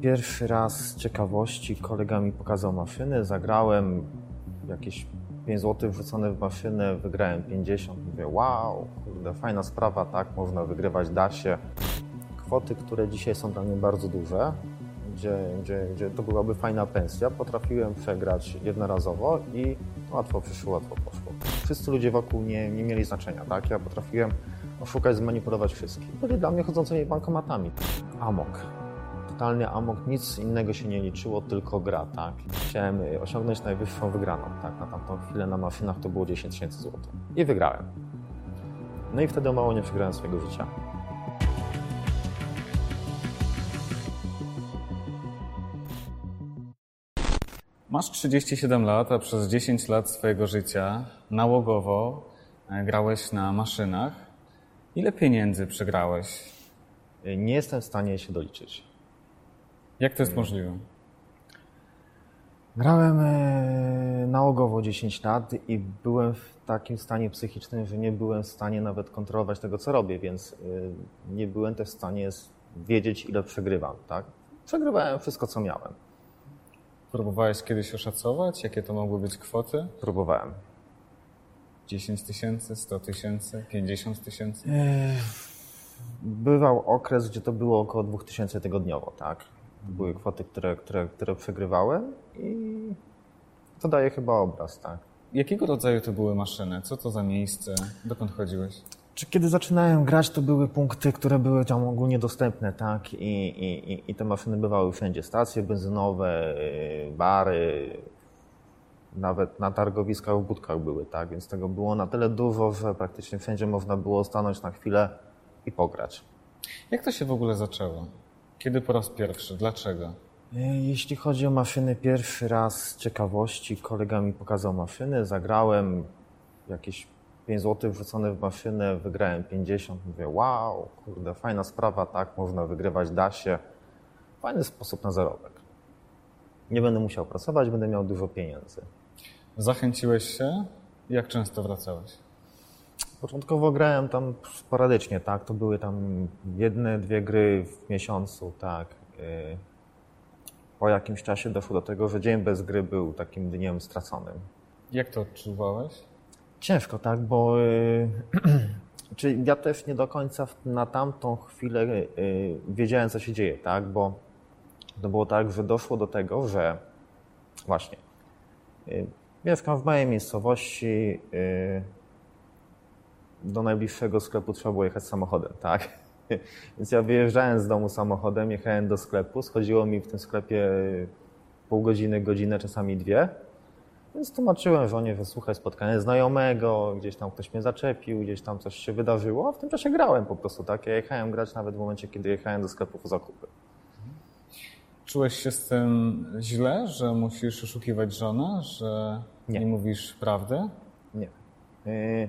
Pierwszy raz z ciekawości kolega mi pokazał maszyny, zagrałem jakieś 5 zł wrzucone w maszynę, wygrałem 50. Mówię, wow, kurde, fajna sprawa, tak, można wygrywać, da się. Kwoty, które dzisiaj są dla mnie bardzo duże, gdzie, gdzie, gdzie to byłaby fajna pensja, potrafiłem przegrać jednorazowo i łatwo przyszło, łatwo poszło. Wszyscy ludzie wokół nie, nie mieli znaczenia, tak? Ja potrafiłem oszukać, zmanipulować wszystkich. Byli dla mnie chodzącymi bankomatami. Amok. Totalny amok, nic innego się nie liczyło, tylko gra, tak? Chciałem osiągnąć najwyższą wygraną, tak? Na tamtą chwilę na maszynach to było 10 tysięcy złotych. I wygrałem. No i wtedy mało nie przegrałem swojego życia. Masz 37 lat, a przez 10 lat swojego życia nałogowo e, grałeś na maszynach. Ile pieniędzy przegrałeś? Nie jestem w stanie się doliczyć. Jak to jest możliwe? Grałem e, nałogowo 10 lat i byłem w takim stanie psychicznym, że nie byłem w stanie nawet kontrolować tego, co robię, więc e, nie byłem też w stanie wiedzieć, ile przegrywam. Tak? Przegrywałem wszystko, co miałem. Próbowałeś kiedyś oszacować, jakie to mogły być kwoty? Próbowałem. 10 tysięcy, 100 tysięcy, 50 tysięcy? Bywał okres, gdzie to było około 2000 tygodniowo. Tak? Były kwoty, które, które, które przegrywałem i to daje chyba obraz. Tak? Jakiego rodzaju to były maszyny? Co to za miejsce? Dokąd chodziłeś? Czy kiedy zaczynałem grać, to były punkty, które były tam ogólnie dostępne, tak? I, i, i- te maszyny bywały wszędzie. Stacje benzynowe, yy, bary, nawet na targowiskach w budkach były, tak? Więc tego było na tyle dużo, że praktycznie wszędzie można było stanąć na chwilę i pograć. Jak to się w ogóle zaczęło? Kiedy po raz pierwszy? Dlaczego? Yy, Jeśli chodzi o maszyny, pierwszy raz z ciekawości kolega mi pokazał maszyny, zagrałem jakieś 5 zł wrzucone w maszynę, wygrałem 50. Mówię, wow, kurde, fajna sprawa, tak, można wygrywać, da się. Fajny sposób na zarobek. Nie będę musiał pracować, będę miał dużo pieniędzy. Zachęciłeś się? Jak często wracałeś? Początkowo grałem tam sporadycznie, tak, to były tam jedne, dwie gry w miesiącu, tak. Yy, Po jakimś czasie doszło do tego, że dzień bez gry był takim dniem straconym. Jak to odczuwałeś? Ciężko, tak, bo y, czy ja też nie do końca na tamtą chwilę y, wiedziałem, co się dzieje, tak, bo to było tak, że doszło do tego, że właśnie y, mieszkam w małej miejscowości, y, do najbliższego sklepu trzeba było jechać samochodem, tak. Więc ja wyjeżdżałem z domu samochodem, jechałem do sklepu, schodziło mi w tym sklepie pół godziny, godzinę, czasami dwie. Więc tłumaczyłem żonie, że słuchaj, spotkanie znajomego, gdzieś tam ktoś mnie zaczepił, gdzieś tam coś się wydarzyło, a w tym czasie grałem po prostu, tak? Ja jechałem grać nawet w momencie, kiedy jechałem do sklepu po zakupy. Czułeś się z tym źle, że musisz oszukiwać żonę, że nie, Nie. mówisz prawdy? Nie. Yy,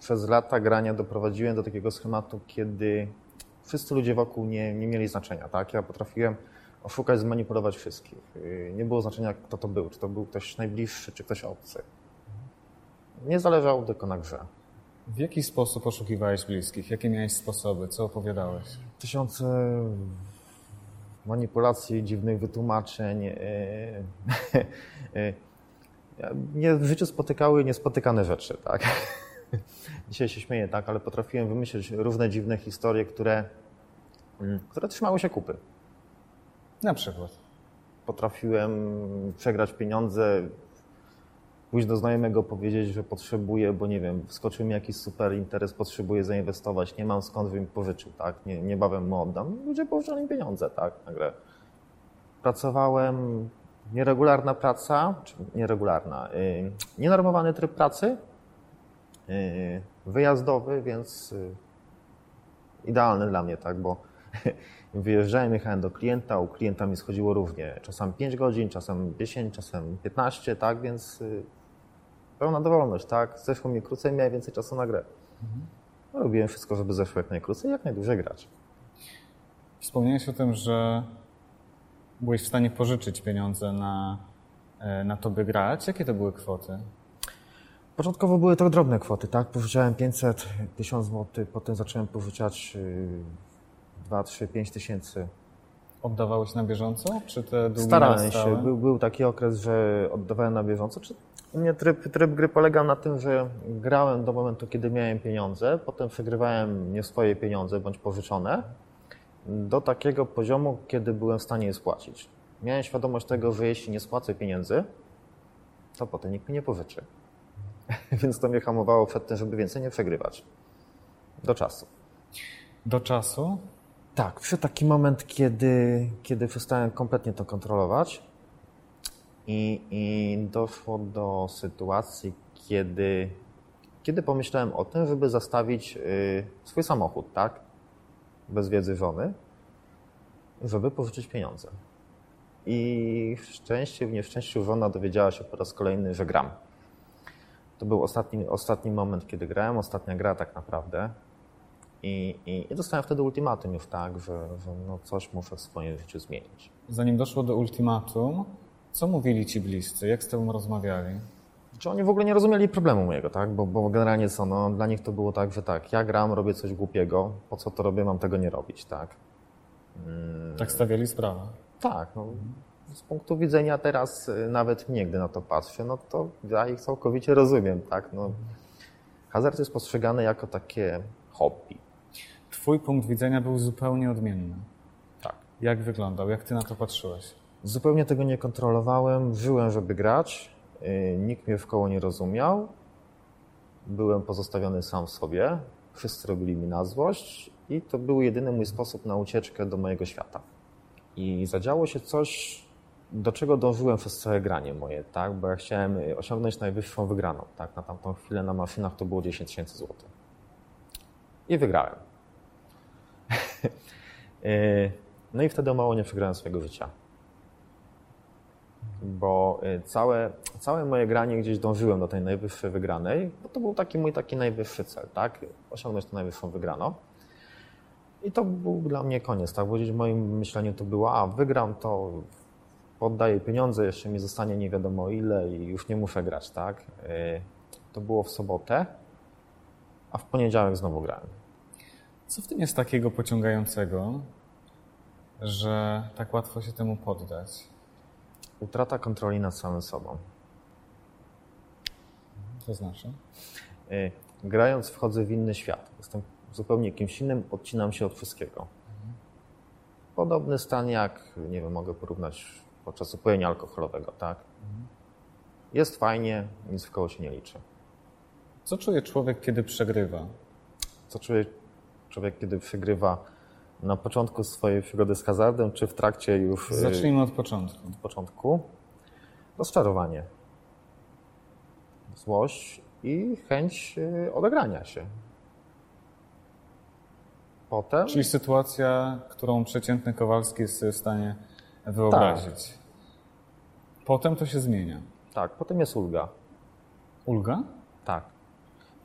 Przez lata grania doprowadziłem do takiego schematu, kiedy wszyscy ludzie wokół nie, nie mieli znaczenia, tak? Ja potrafiłem oszukać, zmanipulować wszystkich. Yy, Nie było znaczenia, kto to był, czy to był ktoś najbliższy, czy ktoś obcy. Nie zależało tylko na grze. W jaki sposób oszukiwałeś bliskich? Jakie miałeś sposoby? Co opowiadałeś? tysiące manipulacji, dziwnych wytłumaczeń. yy, yy, Mnie w życiu spotykały niespotykane rzeczy, tak? Dzisiaj się śmieję, tak, ale potrafiłem wymyślić różne dziwne historie, które, mm, które trzymały się kupy. Na przykład. Potrafiłem przegrać pieniądze, pójść do znajomego, powiedzieć, że potrzebuję, bo nie wiem, wskoczył mi jakiś super interes, potrzebuję zainwestować, nie mam skąd, bym pożyczył, tak? Nie, niebawem mu oddam. Ludzie pożyczali mi pieniądze, tak? Nagle pracowałem, nieregularna praca, czy nieregularna, yy, nienormowany tryb pracy, wyjazdowy, więc yy, idealny dla mnie, tak? Bo wyjeżdżałem, jechałem do klienta, u klienta mi schodziło równie, czasem 5 godzin, czasem 10, czasem 15, tak? Więc yy, pełna dowolność, tak? Zeszło mi krócej, miałem więcej czasu na grę. No, robiłem wszystko, żeby zeszło jak najkrócej, jak najdłużej grać. Wspomniałeś o tym, że byłeś w stanie pożyczyć pieniądze na, e, na to, by grać. Jakie to były kwoty? Początkowo były to drobne kwoty, tak? Pożyczałem 500, 1000 zł, potem zacząłem pożyczać yy, 2, 3, 5 tysięcy. Oddawałeś na bieżąco, czy te długi Starałem się. Był, był taki okres, że oddawałem na bieżąco. Czy u mnie tryb, tryb gry polegał na tym, że grałem do momentu, kiedy miałem pieniądze, potem przegrywałem nie swoje pieniądze bądź pożyczone, do takiego poziomu, kiedy byłem w stanie je spłacić. Miałem świadomość tego, że jeśli nie spłacę pieniędzy, to potem nikt mi nie pożyczy. Więc to mnie hamowało przed tym, żeby więcej nie przegrywać. Do czasu. Do czasu? Tak, przyszedł taki moment, kiedy, kiedy przestałem kompletnie to kontrolować i, i doszło do sytuacji, kiedy, kiedy pomyślałem o tym, żeby zastawić y, swój samochód, tak, bez wiedzy żony, żeby pożyczyć pieniądze. I w szczęściu, w nieszczęściu żona dowiedziała się po raz kolejny, że gram. To był ostatni, ostatni moment, kiedy grałem, ostatnia gra tak naprawdę. I, i, I dostałem wtedy ultimatum już tak, że, że no coś muszę w swoim życiu zmienić. Zanim doszło do ultimatum, co mówili ci bliscy? Jak z tobą rozmawiali? Czy oni w ogóle nie rozumieli problemu mojego, tak? Bo, bo generalnie co, no, dla nich to było tak, że tak, ja gram, robię coś głupiego, po co to robię, mam tego nie robić, tak? Tak stawiali sprawę. Tak, no, z punktu widzenia teraz y, nawet mnie, gdy na to patrzę, no to ja ich całkowicie rozumiem, tak? No, hazard jest postrzegany jako takie hobby. Twój punkt widzenia był zupełnie odmienny. Tak. Jak wyglądał? Jak ty na to patrzyłeś? Zupełnie tego nie kontrolowałem. Żyłem, żeby grać. Yy, Nikt mnie w koło nie rozumiał. Byłem pozostawiony sam sobie. Wszyscy robili mi na złość i to był jedyny mój sposób na ucieczkę do mojego świata. I zadziało się coś, do czego dążyłem przez całe granie moje, tak? Bo ja chciałem y, osiągnąć najwyższą wygraną, tak? Na tamtą chwilę na maszynach to było 10 tysięcy złotych. I wygrałem. Yy, No i wtedy mało nie przegrałem swojego życia bo y, całe, całe moje granie gdzieś dążyłem do tej najwyższej wygranej, bo to był taki mój taki najwyższy cel, tak? Osiągnąć tę najwyższą wygraną. I to był dla mnie koniec, tak? Bo gdzieś w moim myśleniu to było, a wygram to, poddaję pieniądze, jeszcze mi zostanie nie wiadomo ile i już nie muszę grać, tak? Y, To było w sobotę, a w poniedziałek znowu grałem. Co w tym jest takiego pociągającego, że tak łatwo się temu poddać? Utrata kontroli nad samym sobą. To znaczy? Y, Grając wchodzę w inny świat. Jestem zupełnie kimś innym, odcinam się od wszystkiego. Podobny stan jak, nie wiem, mogę porównać podczas upojenia alkoholowego, tak? Jest fajnie, nic w koło się nie liczy. Co czuje człowiek, kiedy przegrywa? Co czuje człowiek, kiedy przegrywa na początku swojej przygody z hazardem, czy w trakcie już y, Zacznijmy od początku. od początku? Rozczarowanie, złość i chęć y, odegrania się. Potem Czyli sytuacja, którą przeciętny Kowalski jest w stanie wyobrazić. Potem to się zmienia. Tak, potem jest ulga. Ulga? Tak.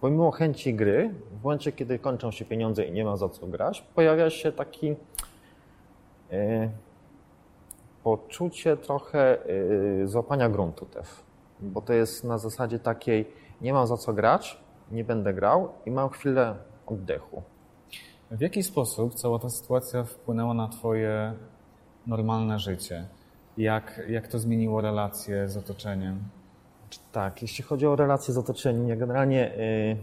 Pomimo chęci gry, w momencie, kiedy kończą się pieniądze i nie ma za co grać, pojawia się taki e, poczucie trochę e, złapania gruntu też. Bo to jest na zasadzie takiej, nie mam za co grać, nie będę grał i mam chwilę oddechu. W jaki sposób cała ta sytuacja wpłynęła na Twoje normalne życie? Jak, jak to zmieniło relacje z otoczeniem? Tak, jeśli chodzi o relacje z otoczeniem, ja generalnie y,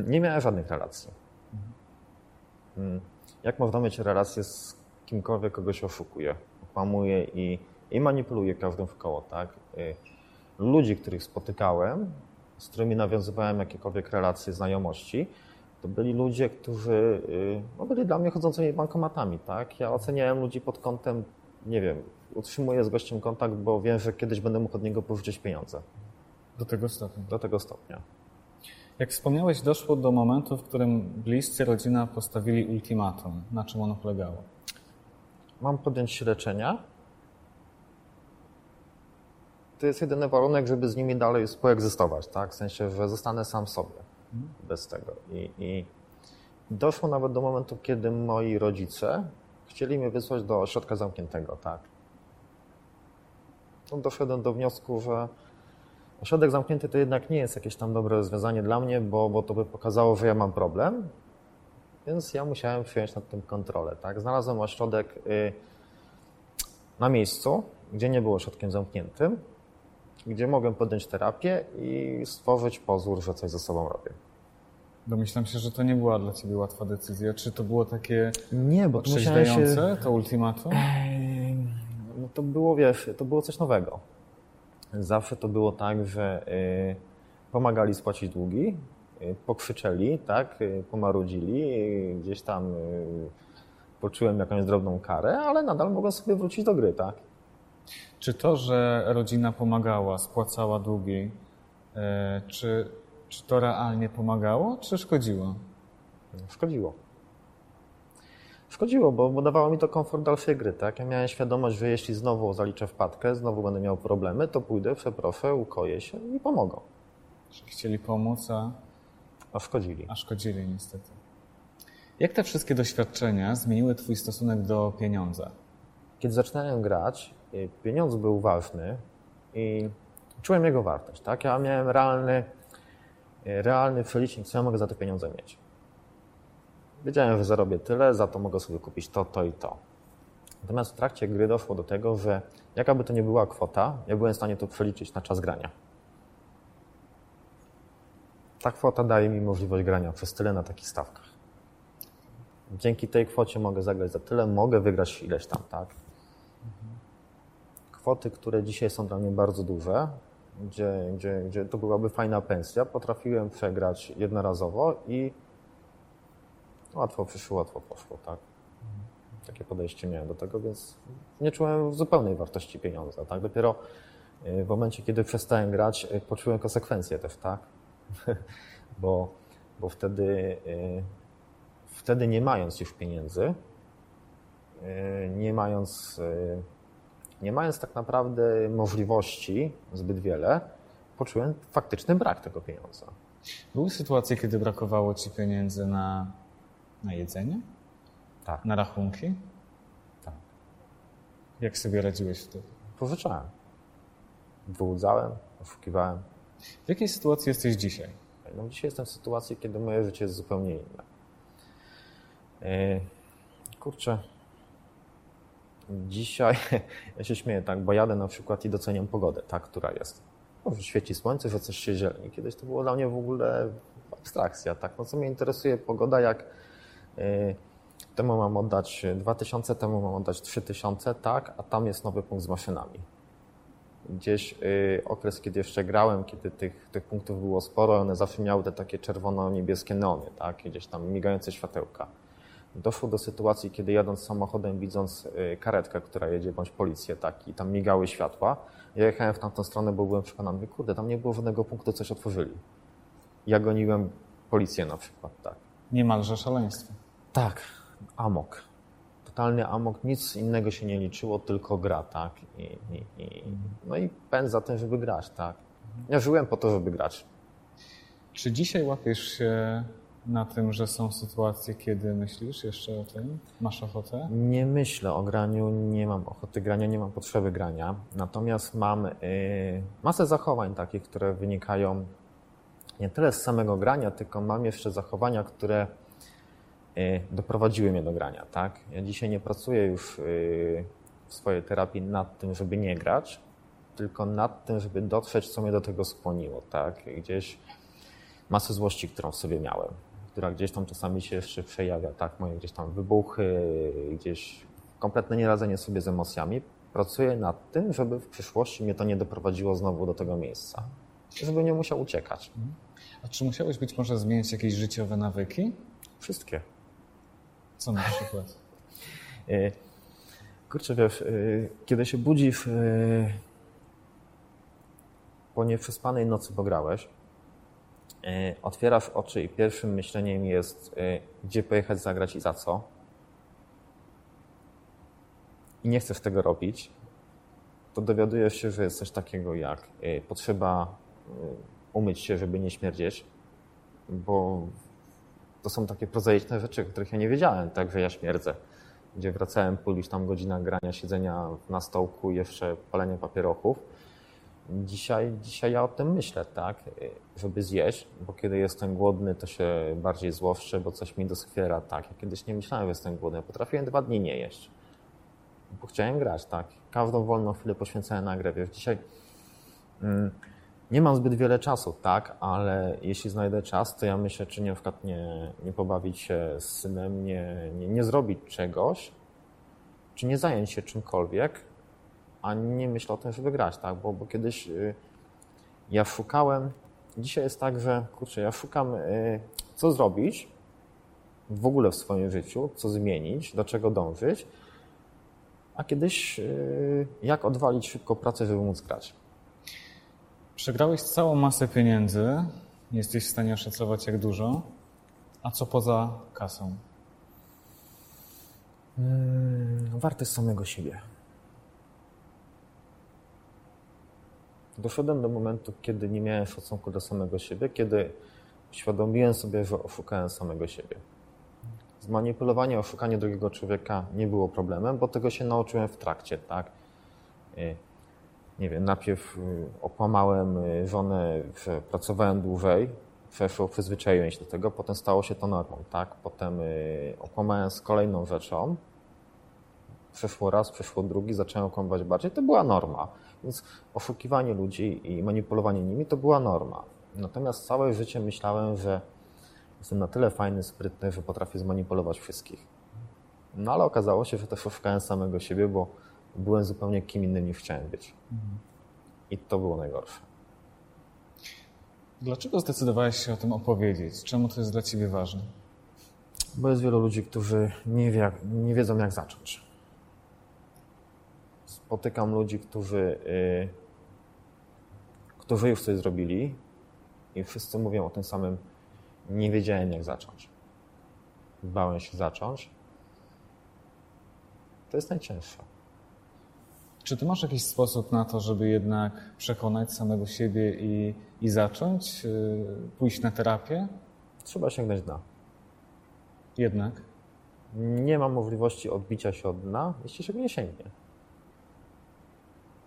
nie miałem żadnych relacji. Mm. Jak można mieć relacje z kimkolwiek, kogo się oszukuje, okłamuje i, i manipuluje każdym w koło, tak? Y, ludzi, których spotykałem, z którymi nawiązywałem jakiekolwiek relacje, znajomości, to byli ludzie, którzy y, no, byli dla mnie chodzącymi bankomatami, tak? Ja oceniałem ludzi pod kątem, nie wiem, utrzymuję z gościem kontakt, bo wiem, że kiedyś będę mógł od niego pożyczyć pieniądze. Do tego stopnia. Do tego stopnia. Jak wspomniałeś, doszło do momentu, w którym bliscy rodzina postawili ultimatum. Na czym ono polegało? Mam podjąć leczenia. To jest jedyny warunek, żeby z nimi dalej współegzystować, tak? W sensie, że zostanę sam sobie bez tego. I, I doszło nawet do momentu, kiedy moi rodzice chcieli mnie wysłać do ośrodka zamkniętego, tak? No, doszedłem do wniosku, że ośrodek zamknięty to jednak nie jest jakieś tam dobre rozwiązanie dla mnie, bo, bo to by pokazało, że ja mam problem, więc ja musiałem przyjąć nad tym kontrolę. Tak? Znalazłem ośrodek, y, na miejscu, gdzie nie było środkiem zamkniętym, gdzie mogłem podjąć terapię i stworzyć pozór, że coś ze sobą robię. Domyślam się, że to nie była dla ciebie łatwa decyzja. Czy to było takie Nie, bo to musiałem się... otrzeźwiające, to ultimatum? No to było, wiesz, to było coś nowego. Zawsze to było tak, że y, pomagali spłacić długi, y, pokrzyczeli, tak, y, pomarudzili, y, gdzieś tam poczułem jakąś drobną karę, ale nadal mogłem sobie wrócić do gry, tak. Czy to, że rodzina pomagała, spłacała długi, czy, czy to realnie pomagało, czy szkodziło? Szkodziło. Szkodziło, bo, bo dawało mi to komfort dalszej gry, tak? Ja miałem świadomość, że jeśli znowu zaliczę wpadkę, znowu będę miał problemy, to pójdę, przeproszę, ukoję się i pomogą. Że chcieli pomóc, a, A szkodzili. a szkodzili niestety. Jak te wszystkie doświadczenia zmieniły twój stosunek do pieniądza? Kiedy zaczynałem grać, y, pieniądz był ważny i czułem jego wartość, tak? Ja miałem realny, realny przelicznik, co ja mogę za te pieniądze mieć. Wiedziałem, że zarobię tyle, za to mogę sobie kupić to, to i to. Natomiast w trakcie gry doszło do tego, że jaka by to nie była kwota, ja byłem w stanie to przeliczyć na czas grania. Ta kwota daje mi możliwość grania przez tyle na takich stawkach. Dzięki tej kwocie mogę zagrać za tyle, mogę wygrać ileś tam, tak? Kwoty, które dzisiaj są dla mnie bardzo duże, gdzie, gdzie, gdzie to byłaby fajna pensja, potrafiłem przegrać jednorazowo i łatwo przyszło, łatwo poszło, tak? Takie podejście miałem do tego, więc nie czułem zupełnej wartości pieniądza, tak? Dopiero y, w momencie, kiedy przestałem grać, y, poczułem konsekwencje też, tak? bo, bo wtedy, y, wtedy nie mając już pieniędzy, nie mając, nie mając tak naprawdę możliwości zbyt wiele, poczułem faktyczny brak tego pieniądza. Były sytuacje, kiedy brakowało ci pieniędzy na, na jedzenie? Tak. Na rachunki? Tak. Jak sobie radziłeś wtedy? Pożyczałem. Wyłudzałem, oszukiwałem. W jakiej sytuacji jesteś dzisiaj? No, dzisiaj jestem w sytuacji, kiedy moje życie jest zupełnie inne. Yy, Kurczę, dzisiaj ja się śmieję, tak, bo jadę na przykład i doceniam pogodę, tak, która jest. No, świeci słońce, że coś się zieleni. Kiedyś to było dla mnie w ogóle abstrakcja, tak. No co mnie interesuje pogoda, jak yy, temu mam oddać 2000, temu mam oddać 3000, tak, a tam jest nowy punkt z maszynami gdzieś y, okres, kiedy jeszcze grałem, kiedy tych, tych punktów było sporo, one zawsze miały te takie czerwono-niebieskie neony, tak? gdzieś tam migające światełka. Doszło do sytuacji, kiedy jadąc samochodem, widząc y, karetkę, która jedzie, bądź policję, tak, i tam migały światła, ja jechałem w tamtą stronę, bo byłem przekonany, kurde, tam nie było żadnego punktu, coś otworzyli. Ja goniłem policję na przykład, tak. Niemalże szaleństwo. Tak, amok. Totalny amok, nic innego się nie liczyło, tylko gra, tak? I, i, i, no i pęd za tym, żeby grać, tak? Ja żyłem po to, żeby grać. Czy dzisiaj łapiesz się na tym, że są sytuacje, kiedy myślisz jeszcze o tym? Masz ochotę? Nie myślę o graniu, nie mam ochoty grania, nie mam potrzeby grania. Natomiast mam y, masę zachowań takich, które wynikają nie tyle z samego grania, tylko mam jeszcze zachowania, które y, doprowadziły mnie do grania, tak? Ja dzisiaj nie pracuję już y, w swojej terapii nad tym, żeby nie grać, tylko nad tym, żeby dotrzeć, co mnie do tego skłoniło, tak? Gdzieś masę złości, którą w sobie miałem, która gdzieś tam czasami się jeszcze przejawia, tak? Moje gdzieś tam wybuchy, gdzieś kompletne nieradzenie sobie z emocjami. Pracuję nad tym, żeby w przyszłości mnie to nie doprowadziło znowu do tego miejsca. Żeby nie musiał uciekać. A czy musiałeś być może zmieniać jakieś życiowe nawyki? Wszystkie. Co na przykład? Y, Kurczę, wiesz, y, kiedy się budzisz y, po nieprzespanej nocy, bo grałeś, otwierasz oczy i pierwszym myśleniem jest, y, gdzie pojechać zagrać i za co. I nie chcesz tego robić, to dowiadujesz się, że jest coś takiego jak y, potrzeba umyć się, żeby nie śmierdzieć, bo to są takie prozaiczne rzeczy, o których ja nie wiedziałem, tak, że ja śmierdzę. Gdzie wracałem po tam godzinach grania, siedzenia na stołku jeszcze palenia papierochów. Dzisiaj, dzisiaj ja o tym myślę, tak, żeby zjeść, bo kiedy jestem głodny, to się bardziej złoszczę, bo coś mi doskwiera, tak. Ja kiedyś nie myślałem, że jestem głodny, potrafiłem dwa dni nie jeść. bo chciałem grać, tak. Każdą wolną chwilę poświęcałem na grę. Wiesz, dzisiaj mm, nie mam zbyt wiele czasu, tak, ale jeśli znajdę czas, to ja myślę, czy nie, na przykład nie, nie pobawić się z synem, nie, nie, nie zrobić czegoś, czy nie zająć się czymkolwiek, a nie myślę o tym, żeby grać, tak, bo, bo kiedyś y, ja szukałem, dzisiaj jest tak, że kurczę, ja szukam, y, co zrobić w ogóle w swoim życiu, co zmienić, do czego dążyć, a kiedyś y, jak odwalić szybko pracę, żeby móc grać. Przegrałeś całą masę pieniędzy, nie jesteś w stanie oszacować jak dużo, a co poza kasą? Hmm, wartość samego siebie. Doszedłem do momentu, kiedy nie miałem szacunku do samego siebie, kiedy uświadomiłem sobie, że oszukałem samego siebie. Zmanipulowanie, oszukanie drugiego człowieka nie było problemem, bo tego się nauczyłem w trakcie, tak? Y, Nie wiem, najpierw y, okłamałem y, żonę, że pracowałem dłużej, przeszło, przyzwyczaiłem się do tego, potem stało się to normą, tak? Potem okłamałem z kolejną rzeczą, przeszło raz, przeszło drugi, zacząłem okłamywać bardziej, to była norma. Więc oszukiwanie ludzi i manipulowanie nimi to była norma. Natomiast całe życie myślałem, że jestem na tyle fajny, sprytny, że potrafię zmanipulować wszystkich. No ale okazało się, że też oszukałem samego siebie, bo byłem zupełnie kim innym niż chciałem być. I to było najgorsze. Dlaczego zdecydowałeś się o tym opowiedzieć? Czemu to jest dla ciebie ważne? Bo jest wielu ludzi, którzy nie, wie, nie wiedzą, jak zacząć. Spotykam ludzi, którzy, yy, którzy już coś zrobili i wszyscy mówią o tym samym. Nie wiedziałem, jak zacząć. Bałem się zacząć. To jest najcięższe. Czy ty masz jakiś sposób na to, żeby jednak przekonać samego siebie i, i zacząć, yy, pójść na terapię? Trzeba sięgnąć dna. Jednak. Nie ma możliwości odbicia się od dna, jeśli się nie sięgnie.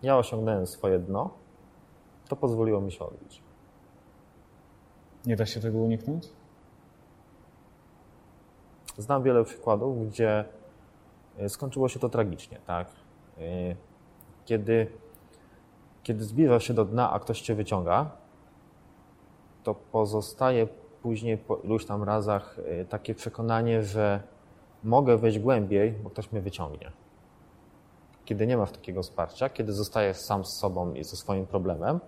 Ja osiągnąłem swoje dno, to pozwoliło mi się odbić. Nie da się tego uniknąć? Znam wiele przykładów, gdzie y, skończyło się to tragicznie, tak? Y, Kiedy, kiedy zbliżasz się do dna, a ktoś cię wyciąga, to pozostaje później po iluś tam razach y, takie przekonanie, że mogę wejść głębiej, bo ktoś mnie wyciągnie. Kiedy nie masz takiego wsparcia, kiedy zostajesz sam z sobą i ze swoim problemem,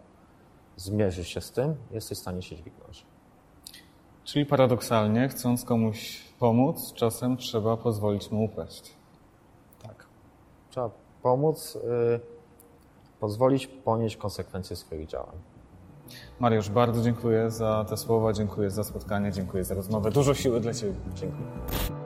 zmierzysz się z tym, jesteś w stanie się dźwignąć. Czyli paradoksalnie, chcąc komuś pomóc, czasem trzeba pozwolić mu upaść. Tak. Trzeba pomóc, y, pozwolić ponieść konsekwencje swoich działań. Mariusz, bardzo dziękuję za te słowa, dziękuję za spotkanie, dziękuję za rozmowę. Dużo siły dla Ciebie. Dziękuję.